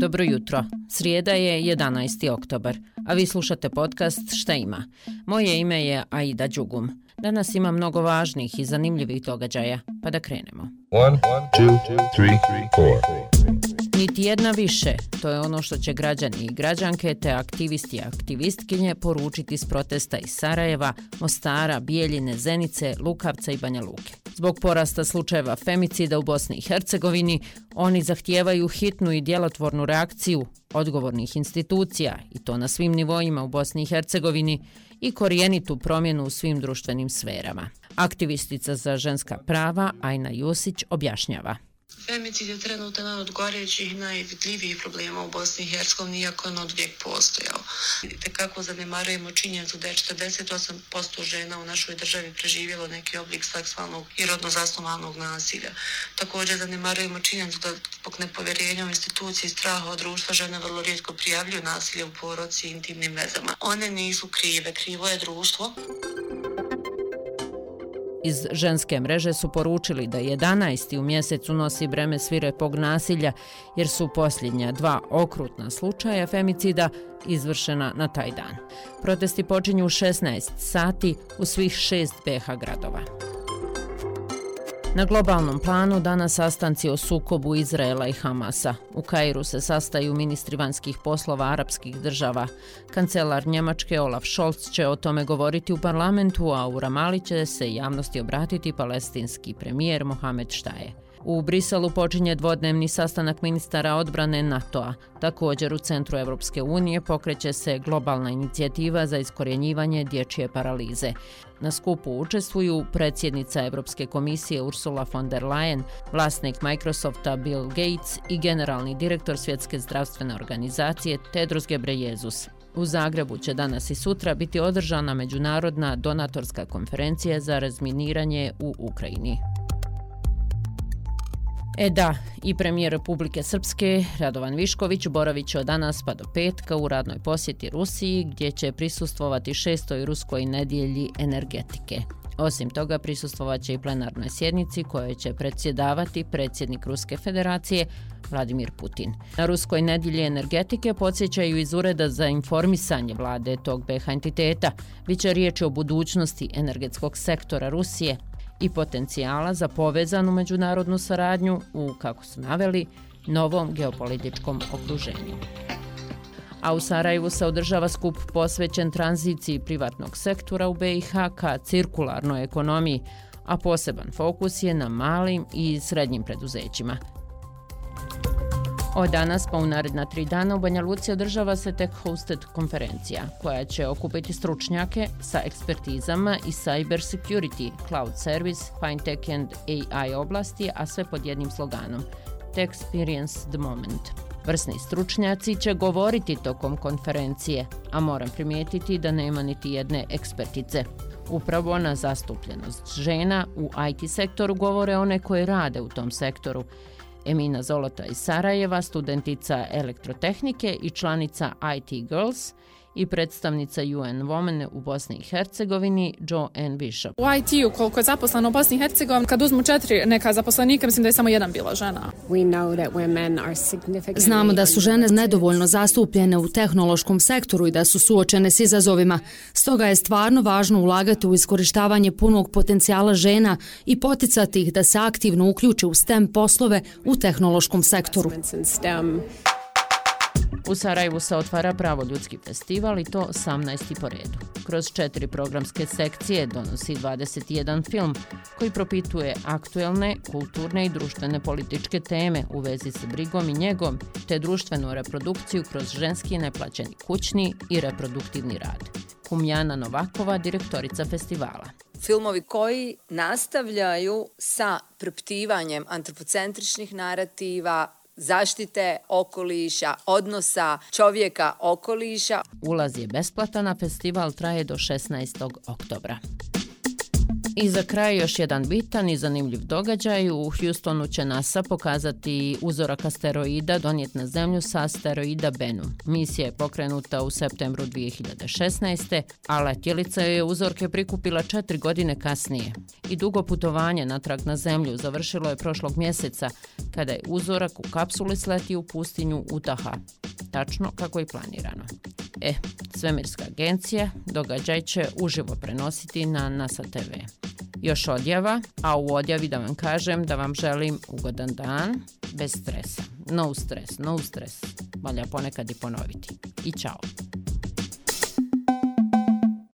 Dobro jutro. Srijeda je 11. oktobar, a vi slušate podcast Šta ima? Moje ime je Aida Đugum. Danas ima mnogo važnih i zanimljivih događaja, pa da krenemo. One, two, three, Niti jedna više, to je ono što će građani i građanke te aktivisti i aktivistkinje poručiti s protesta iz Sarajeva, Mostara, Bijeljine, Zenice, Lukavca i Banja Luke. Zbog porasta slučajeva femicida u Bosni i Hercegovini, oni zahtijevaju hitnu i djelotvornu reakciju odgovornih institucija, i to na svim nivoima u Bosni i Hercegovini, i korijenitu promjenu u svim društvenim sferama. Aktivistica za ženska prava Ajna Jusić objašnjava. Femicid je trenutno jedan od gorećih najvidljivijih problema u Bosni i Hercegovini, iako je on od vijek postojao. Te kako zanemarujemo činjenicu da je 48% žena u našoj državi preživjelo neki oblik seksualnog i rodno zasnovanog nasilja. Također zanemarujemo činjenicu da zbog nepovjerenja u instituciji i straha od društva žene vrlo rijetko prijavljuju nasilje u poroci i intimnim vezama. One nisu krive, krivo je društvo. Iz ženske mreže su poručili da 11. u mjesecu nosi breme svirepog nasilja jer su posljednja dva okrutna slučaja femicida izvršena na taj dan. Protesti počinju u 16 sati u svih šest BH gradova. Na globalnom planu danas sastanci o sukobu Izraela i Hamasa. U Kairu se sastaju ministri vanjskih poslova arapskih država. Kancelar Njemačke Olaf Scholz će o tome govoriti u parlamentu, a u Ramali će se javnosti obratiti palestinski premijer Mohamed Štaje. U Briselu počinje dvodnevni sastanak ministara odbrane NATO-a. Također u centru Evropske unije pokreće se globalna inicijativa za iskorjenjivanje dječje paralize. Na skupu učestvuju predsjednica Evropske komisije Ursula von der Leyen, vlasnik Microsofta Bill Gates i generalni direktor Svjetske zdravstvene organizacije Tedros Gebrejezus. U Zagrebu će danas i sutra biti održana međunarodna donatorska konferencija za razminiranje u Ukrajini. E da, i premijer Republike Srpske, Radovan Višković, boravit će od danas pa do petka u radnoj posjeti Rusiji, gdje će prisustvovati šestoj ruskoj nedjelji energetike. Osim toga, prisustvovat će i plenarnoj sjednici koje će predsjedavati predsjednik Ruske federacije Vladimir Putin. Na Ruskoj nedjelji energetike podsjećaju iz Ureda za informisanje vlade tog BH entiteta. Biće riječi o budućnosti energetskog sektora Rusije, i potencijala za povezanu međunarodnu saradnju u, kako su naveli, novom geopolitičkom okruženju. A u Sarajevu se održava skup posvećen tranziciji privatnog sektora u BiH ka cirkularnoj ekonomiji, a poseban fokus je na malim i srednjim preduzećima, Od danas pa u naredna tri dana u Banja Luci održava se Tech Hosted konferencija koja će okupiti stručnjake sa ekspertizama i cyber security, cloud service, fintech and AI oblasti, a sve pod jednim sloganom Tech Experience the Moment. Vrsni stručnjaci će govoriti tokom konferencije, a moram primijetiti da nema niti jedne ekspertice. Upravo na zastupljenost žena u IT sektoru govore one koje rade u tom sektoru, Emina Zolota iz Sarajeva, studentica elektrotehnike i članica IT Girls – i predstavnica UN Women u Bosni i Hercegovini, Jo N. Bishop. U IT-u, koliko je zaposleno u Bosni i Hercegovini, kad uzmu četiri neka zaposlenika, mislim da je samo jedan bila žena. Znamo da su žene nedovoljno zastupljene u tehnološkom sektoru i da su suočene s izazovima. Stoga je stvarno važno ulagati u iskorištavanje punog potencijala žena i poticati ih da se aktivno uključe u STEM poslove u tehnološkom sektoru. U Sarajevu se otvara pravo ljudski festival i to 18. po redu. Kroz četiri programske sekcije donosi 21 film koji propituje aktuelne, kulturne i društvene političke teme u vezi sa brigom i njegom te društvenu reprodukciju kroz ženski neplaćeni kućni i reproduktivni rad. Kumjana Novakova, direktorica festivala. Filmovi koji nastavljaju sa proptivanjem antropocentričnih narativa, zaštite okoliša, odnosa čovjeka okoliša. Ulaz je besplatan, a festival traje do 16. oktobra. I za kraj još jedan bitan i zanimljiv događaj. U Houstonu će NASA pokazati uzorak asteroida donijet na zemlju sa asteroida Bennu. Misija je pokrenuta u septembru 2016. a letjelica je uzorke prikupila četiri godine kasnije. I dugo putovanje natrag na zemlju završilo je prošlog mjeseca kada je uzorak u kapsuli sletio u pustinju Utaha. Tačno kako je planirano. E, Svemirska agencija događaj će uživo prenositi na NASA TV. Još odjava, a u odjavi da vam kažem da vam želim ugodan dan bez stresa. No stres, no stres. Valja ponekad i ponoviti. I čao.